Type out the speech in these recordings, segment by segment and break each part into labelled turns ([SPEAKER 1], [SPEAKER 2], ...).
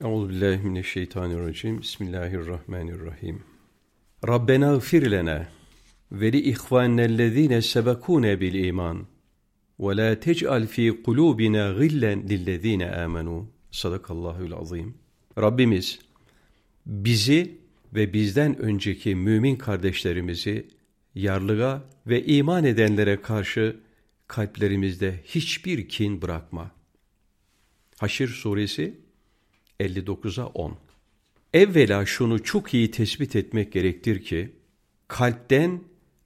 [SPEAKER 1] Euzubillahimineşşeytanirracim. Bismillahirrahmanirrahim. Rabbena gfir lena ve li ihvanellezine sebekune bil iman ve la tec'al fi kulubina gillen lillezine amenu. Sadakallahul azim. Rabbimiz bizi ve bizden önceki mümin kardeşlerimizi yarlığa ve iman edenlere karşı kalplerimizde hiçbir kin bırakma. Haşir suresi 59'a 10. Evvela şunu çok iyi tespit etmek gerektir ki, kalpten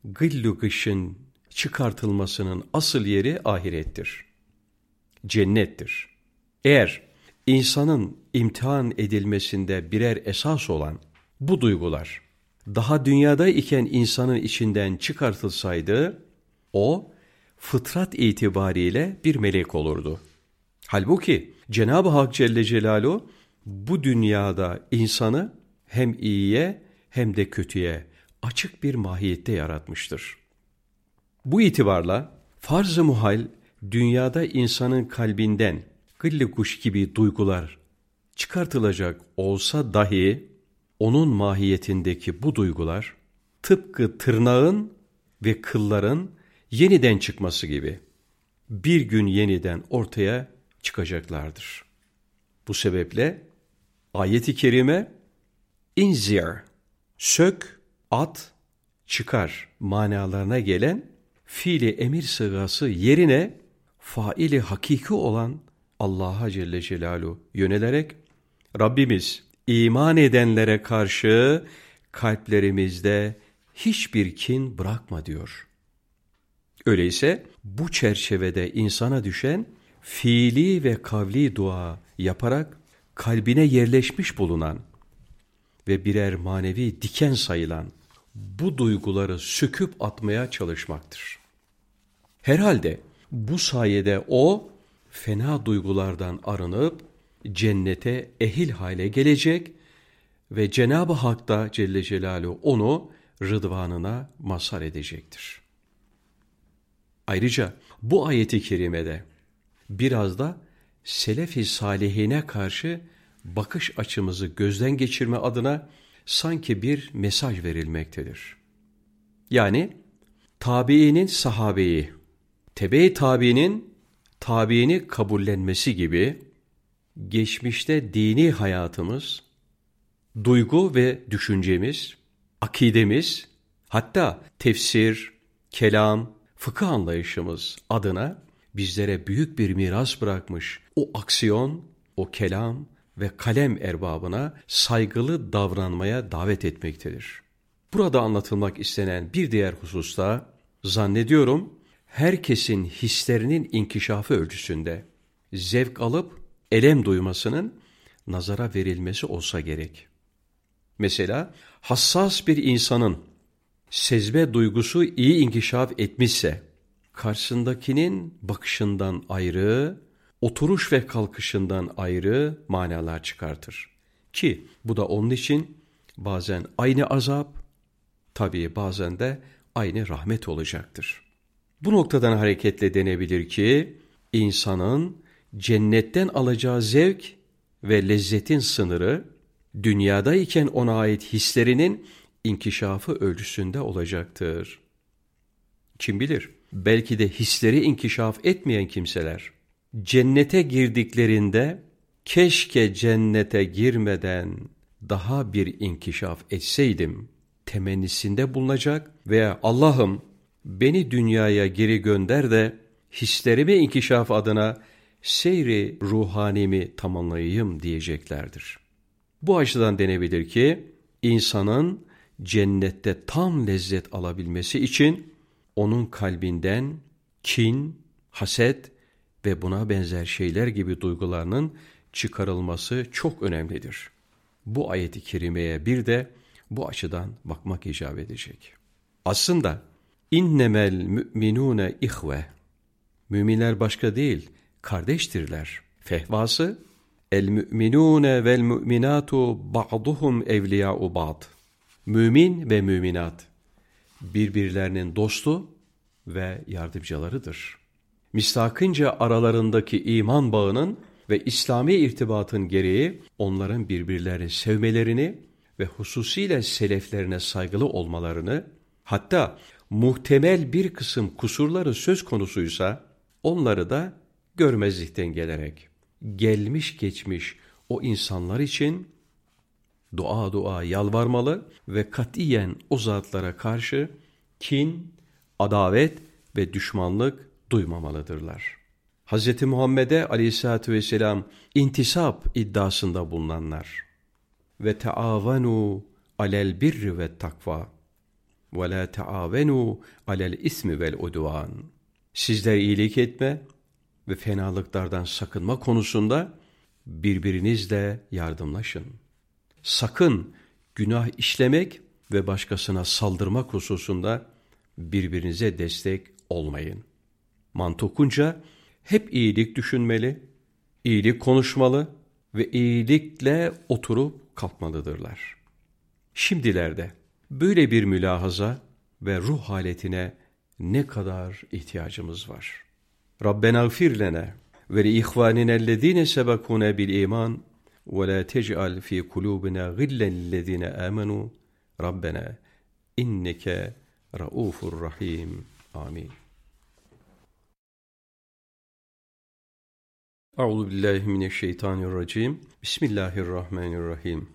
[SPEAKER 1] gıllu gışın çıkartılmasının asıl yeri ahirettir. Cennettir. Eğer insanın imtihan edilmesinde birer esas olan bu duygular, daha dünyada iken insanın içinden çıkartılsaydı, o fıtrat itibariyle bir melek olurdu. Halbuki Cenab-ı Hak Celle Celaluhu bu dünyada insanı hem iyiye hem de kötüye açık bir mahiyette yaratmıştır. Bu itibarla farz-ı muhal dünyada insanın kalbinden gıllı kuş gibi duygular çıkartılacak olsa dahi onun mahiyetindeki bu duygular tıpkı tırnağın ve kılların yeniden çıkması gibi bir gün yeniden ortaya çıkacaklardır. Bu sebeple ayeti kerime inzir, sök, at, çıkar manalarına gelen fiili emir sığası yerine faili hakiki olan Allah'a Celle Celaluhu yönelerek Rabbimiz iman edenlere karşı kalplerimizde hiçbir kin bırakma diyor. Öyleyse bu çerçevede insana düşen fiili ve kavli dua yaparak kalbine yerleşmiş bulunan ve birer manevi diken sayılan bu duyguları söküp atmaya çalışmaktır. Herhalde bu sayede o fena duygulardan arınıp cennete ehil hale gelecek ve Cenab-ı Hak da Celle Celaluhu onu rıdvanına mazhar edecektir. Ayrıca bu ayeti kerimede biraz da selefi salihine karşı bakış açımızı gözden geçirme adına sanki bir mesaj verilmektedir. Yani tabiinin sahabeyi, tebe-i tabiinin tabiini kabullenmesi gibi geçmişte dini hayatımız, duygu ve düşüncemiz, akidemiz, hatta tefsir, kelam, fıkıh anlayışımız adına bizlere büyük bir miras bırakmış o aksiyon, o kelam ve kalem erbabına saygılı davranmaya davet etmektedir. Burada anlatılmak istenen bir diğer hususta zannediyorum herkesin hislerinin inkişafı ölçüsünde zevk alıp elem duymasının nazara verilmesi olsa gerek. Mesela hassas bir insanın sezme duygusu iyi inkişaf etmişse, karşısındakinin bakışından ayrı, oturuş ve kalkışından ayrı manalar çıkartır. Ki bu da onun için bazen aynı azap, tabii bazen de aynı rahmet olacaktır. Bu noktadan hareketle denebilir ki, insanın cennetten alacağı zevk ve lezzetin sınırı, dünyadayken ona ait hislerinin inkişafı ölçüsünde olacaktır. Kim bilir, belki de hisleri inkişaf etmeyen kimseler, cennete girdiklerinde keşke cennete girmeden daha bir inkişaf etseydim temennisinde bulunacak veya Allah'ım beni dünyaya geri gönder de hislerimi inkişaf adına seyri ruhanimi tamamlayayım diyeceklerdir. Bu açıdan denebilir ki insanın cennette tam lezzet alabilmesi için onun kalbinden kin, haset ve buna benzer şeyler gibi duygularının çıkarılması çok önemlidir. Bu ayeti kerimeye bir de bu açıdan bakmak icap edecek. Aslında innemel müminune ihve Müminler başka değil, kardeştirler. Fehvası el müminune vel müminatu ba'duhum evliya'u ba'd. Mümin ve müminat birbirlerinin dostu ve yardımcılarıdır. Mistakınca aralarındaki iman bağının ve İslami irtibatın gereği onların birbirlerini sevmelerini ve hususiyle seleflerine saygılı olmalarını, hatta muhtemel bir kısım kusurları söz konusuysa onları da görmezlikten gelerek gelmiş geçmiş o insanlar için dua dua yalvarmalı ve katiyen o zatlara karşı kin, adavet ve düşmanlık duymamalıdırlar. Hz. Muhammed'e aleyhissalatü vesselam intisap iddiasında bulunanlar ve taavenu alel birri ve takva ve la taavenu alel ismi vel udvan. Sizler iyilik etme ve fenalıklardan sakınma konusunda birbirinizle yardımlaşın. Sakın günah işlemek ve başkasına saldırmak hususunda birbirinize destek olmayın. Mantıkunca hep iyilik düşünmeli, iyilik konuşmalı ve iyilikle oturup kalkmalıdırlar. Şimdilerde böyle bir mülahaza ve ruh haletine ne kadar ihtiyacımız var. Rabbena gfir lena ve li ihvaninellezine sebekune bil iman la tec'al fi kulubina gillen lillezine amenu Rabbena inneke raufur rahim. Amin. Euzu billahi mineşşeytanirracim. Bismillahirrahmanirrahim.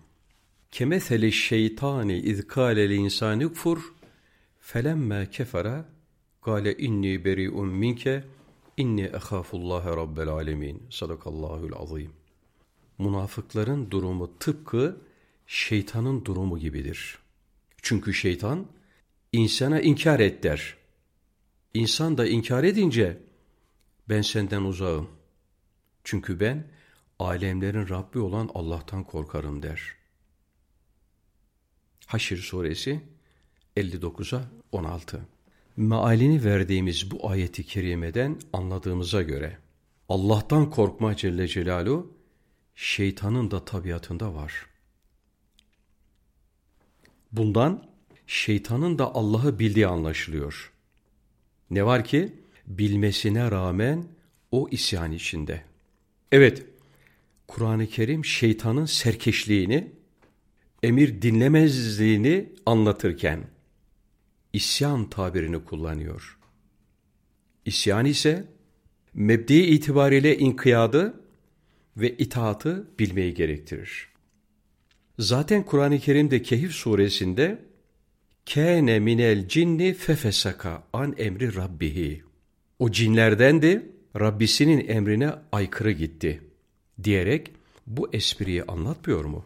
[SPEAKER 1] Kemeseli şeytani iz kâle insani kfur felemme kefara kâle inni beri'un minke inni ehâfullâhe rabbel alemin. Sadakallahul azim. Münafıkların durumu tıpkı şeytanın durumu gibidir. Çünkü şeytan insana inkar et der. İnsan da inkar edince ben senden uzağım çünkü ben alemlerin Rabbi olan Allah'tan korkarım der. Haşr suresi 59'a 16 Mealini verdiğimiz bu ayeti kerimeden anladığımıza göre Allah'tan korkma Celle Celaluhu şeytanın da tabiatında var. Bundan şeytanın da Allah'ı bildiği anlaşılıyor. Ne var ki bilmesine rağmen o isyan içinde. Evet, Kur'an-ı Kerim şeytanın serkeşliğini, emir dinlemezliğini anlatırken isyan tabirini kullanıyor. İsyan ise mebdi itibariyle inkiyadı ve itaatı bilmeyi gerektirir. Zaten Kur'an-ı Kerim'de Kehif suresinde kâne minel cinni fefesaka an emri rabbihi. O cinlerden de Rabbisinin emrine aykırı gitti diyerek bu espriyi anlatmıyor mu?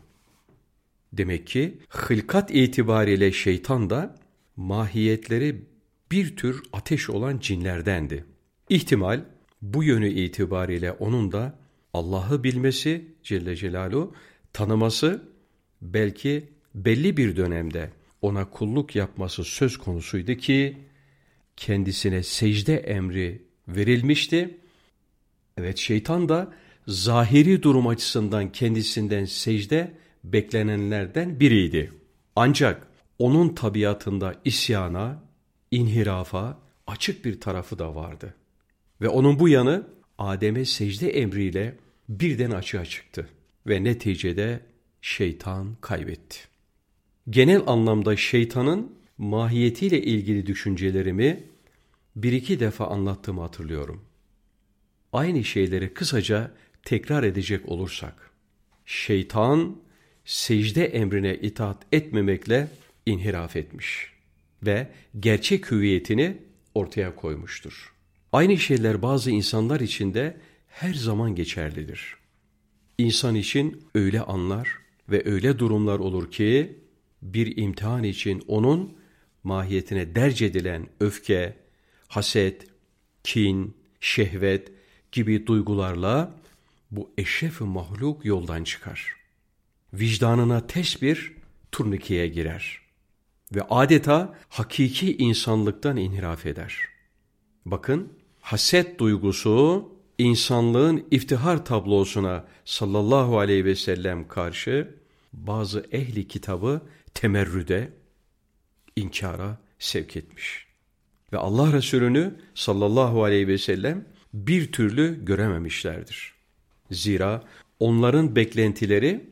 [SPEAKER 1] Demek ki hılkat itibariyle şeytan da mahiyetleri bir tür ateş olan cinlerdendi. İhtimal bu yönü itibariyle onun da Allah'ı bilmesi Celle Celaluhu, tanıması belki belli bir dönemde ona kulluk yapması söz konusuydu ki kendisine secde emri verilmişti. Evet şeytan da zahiri durum açısından kendisinden secde beklenenlerden biriydi. Ancak onun tabiatında isyana, inhirafa açık bir tarafı da vardı. Ve onun bu yanı Adem'e secde emriyle birden açığa çıktı ve neticede şeytan kaybetti. Genel anlamda şeytanın mahiyetiyle ilgili düşüncelerimi bir iki defa anlattığımı hatırlıyorum. Aynı şeyleri kısaca tekrar edecek olursak, şeytan secde emrine itaat etmemekle inhiraf etmiş ve gerçek hüviyetini ortaya koymuştur. Aynı şeyler bazı insanlar için de her zaman geçerlidir. İnsan için öyle anlar ve öyle durumlar olur ki bir imtihan için onun mahiyetine derc edilen öfke, haset, kin, şehvet gibi duygularla bu eşref mahluk yoldan çıkar. Vicdanına ters bir turnikeye girer ve adeta hakiki insanlıktan inhiraf eder. Bakın haset duygusu insanlığın iftihar tablosuna sallallahu aleyhi ve sellem karşı bazı ehli kitabı temerrüde, inkara sevk etmiş. Ve Allah Resulü'nü sallallahu aleyhi ve sellem bir türlü görememişlerdir. Zira onların beklentileri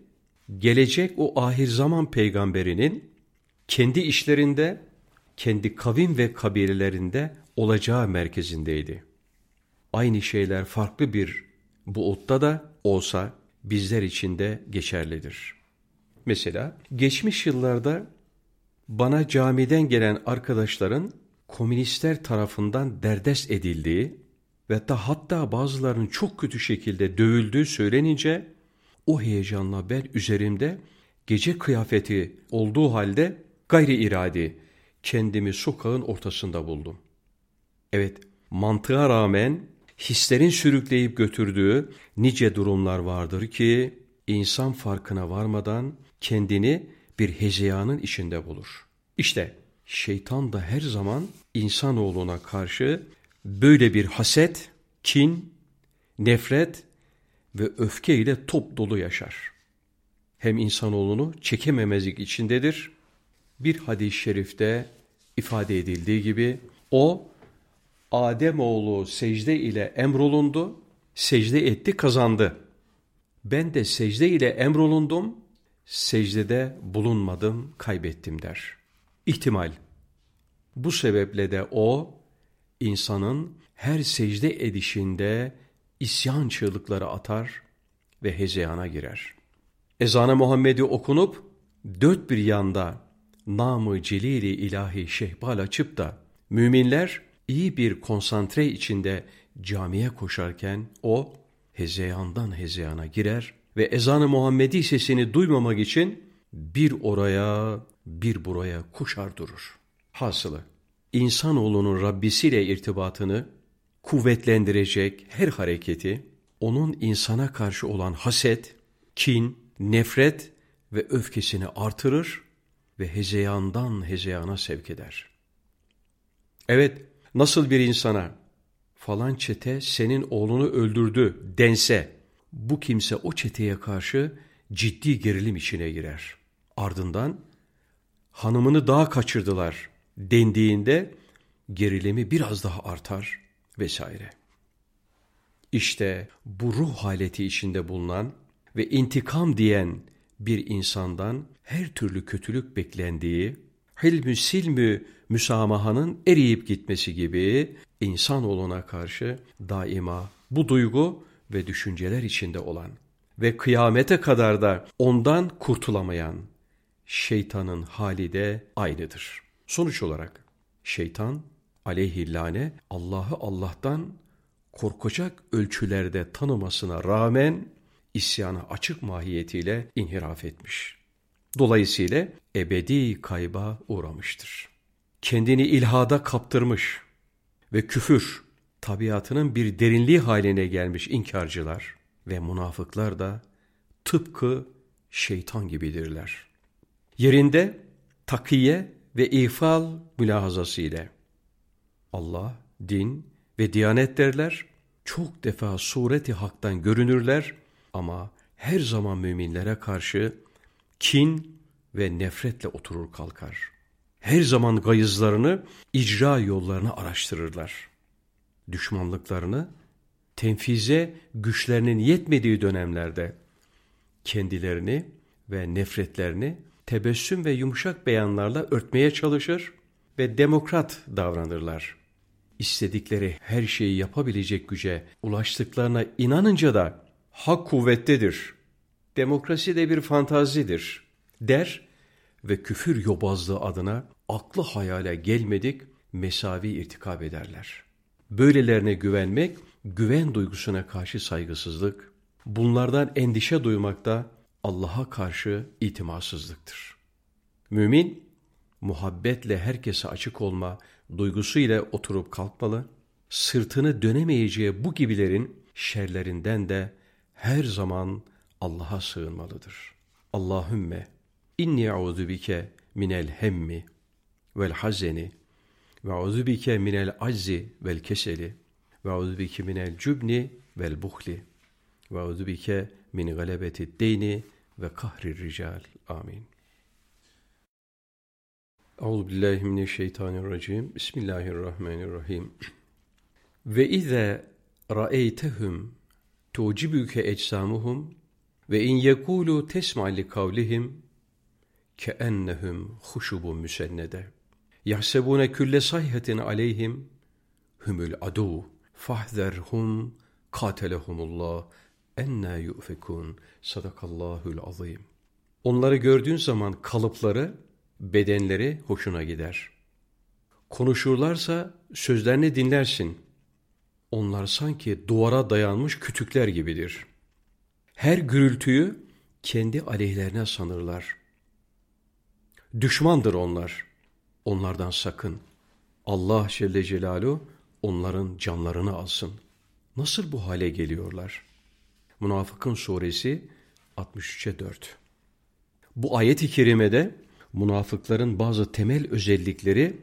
[SPEAKER 1] gelecek o ahir zaman peygamberinin kendi işlerinde, kendi kavim ve kabilelerinde olacağı merkezindeydi. Aynı şeyler farklı bir buutta da olsa bizler için de geçerlidir. Mesela geçmiş yıllarda bana camiden gelen arkadaşların komünistler tarafından derdest edildiği ve da hatta bazılarının çok kötü şekilde dövüldüğü söylenince o heyecanla ben üzerimde gece kıyafeti olduğu halde gayri iradi kendimi sokağın ortasında buldum. Evet, mantığa rağmen hislerin sürükleyip götürdüğü nice durumlar vardır ki insan farkına varmadan kendini bir hezeyanın içinde bulur. İşte şeytan da her zaman insanoğluna karşı böyle bir haset, kin, nefret ve öfke ile top dolu yaşar. Hem insanoğlunu çekememezlik içindedir. Bir hadis-i şerifte ifade edildiği gibi o Ademoğlu secde ile emrolundu, secde etti kazandı. Ben de secde ile emrolundum, secdede bulunmadım, kaybettim der. İhtimal. Bu sebeple de o, insanın her secde edişinde isyan çığlıkları atar ve hezeyana girer. Ezan-ı Muhammed'i okunup dört bir yanda namı celili ilahi şehbal açıp da müminler iyi bir konsantre içinde camiye koşarken o hezeyandan hezeyana girer ve ezan-ı Muhammedi sesini duymamak için bir oraya bir buraya koşar durur. Hasılı insanoğlunun Rabbisiyle irtibatını kuvvetlendirecek her hareketi onun insana karşı olan haset, kin, nefret ve öfkesini artırır ve hezeyandan hezeyana sevk eder. Evet, nasıl bir insana falan çete senin oğlunu öldürdü dense, bu kimse o çeteye karşı ciddi gerilim içine girer. Ardından hanımını daha kaçırdılar dendiğinde gerilimi biraz daha artar vesaire. İşte bu ruh haleti içinde bulunan ve intikam diyen bir insandan her türlü kötülük beklendiği, hilmü silmü müsamahanın eriyip gitmesi gibi insanoğluna karşı daima bu duygu ve düşünceler içinde olan ve kıyamete kadar da ondan kurtulamayan şeytanın hali de aynıdır. Sonuç olarak şeytan aleyhillâne Allah'ı Allah'tan korkacak ölçülerde tanımasına rağmen isyana açık mahiyetiyle inhiraf etmiş. Dolayısıyla ebedi kayba uğramıştır. Kendini ilhada kaptırmış ve küfür tabiatının bir derinliği haline gelmiş inkarcılar ve münafıklar da tıpkı şeytan gibidirler. Yerinde takiye ve ifal mülahazası ile Allah, din ve diyanet derler, çok defa sureti haktan görünürler ama her zaman müminlere karşı kin ve nefretle oturur kalkar. Her zaman gayızlarını, icra yollarını araştırırlar. Düşmanlıklarını, tenfize güçlerinin yetmediği dönemlerde kendilerini ve nefretlerini tebessüm ve yumuşak beyanlarla örtmeye çalışır ve demokrat davranırlar. İstedikleri her şeyi yapabilecek güce ulaştıklarına inanınca da hak kuvvettedir. Demokrasi de bir fantazidir der ve küfür yobazlığı adına aklı hayale gelmedik mesavi irtikab ederler. Böylelerine güvenmek, güven duygusuna karşı saygısızlık, bunlardan endişe duymakta Allah'a karşı itimatsızlıktır. Mümin, muhabbetle herkese açık olma duygusuyla oturup kalkmalı, sırtını dönemeyeceği bu gibilerin şerlerinden de her zaman Allah'a sığınmalıdır. Allahümme inni eûzü bike minel hemmi vel hazeni ve eûzü bike minel aczi vel keseli ve eûzü bike minel cübni vel buhli ve eûzü bike min galebeti deyni ve kahri rical. Amin. Euzu billahi mineşşeytanirracim. Bismillahirrahmanirrahim. Ve ize ra'eytehum tucibüke ecsamuhum ve in yekulu tesma li kavlihim keennehum huşubun müsennede. Yahsebune külle sayhetin aleyhim humul adu fahzerhum katelehumullah enna yu'fekun sadakallahul azim. Onları gördüğün zaman kalıpları, bedenleri hoşuna gider. Konuşurlarsa sözlerini dinlersin. Onlar sanki duvara dayanmış kütükler gibidir. Her gürültüyü kendi aleyhlerine sanırlar. Düşmandır onlar. Onlardan sakın. Allah Celle Celaluhu onların canlarını alsın. Nasıl bu hale geliyorlar? Münafıkın suresi 63'e 4. Bu ayet-i kerimede münafıkların bazı temel özellikleri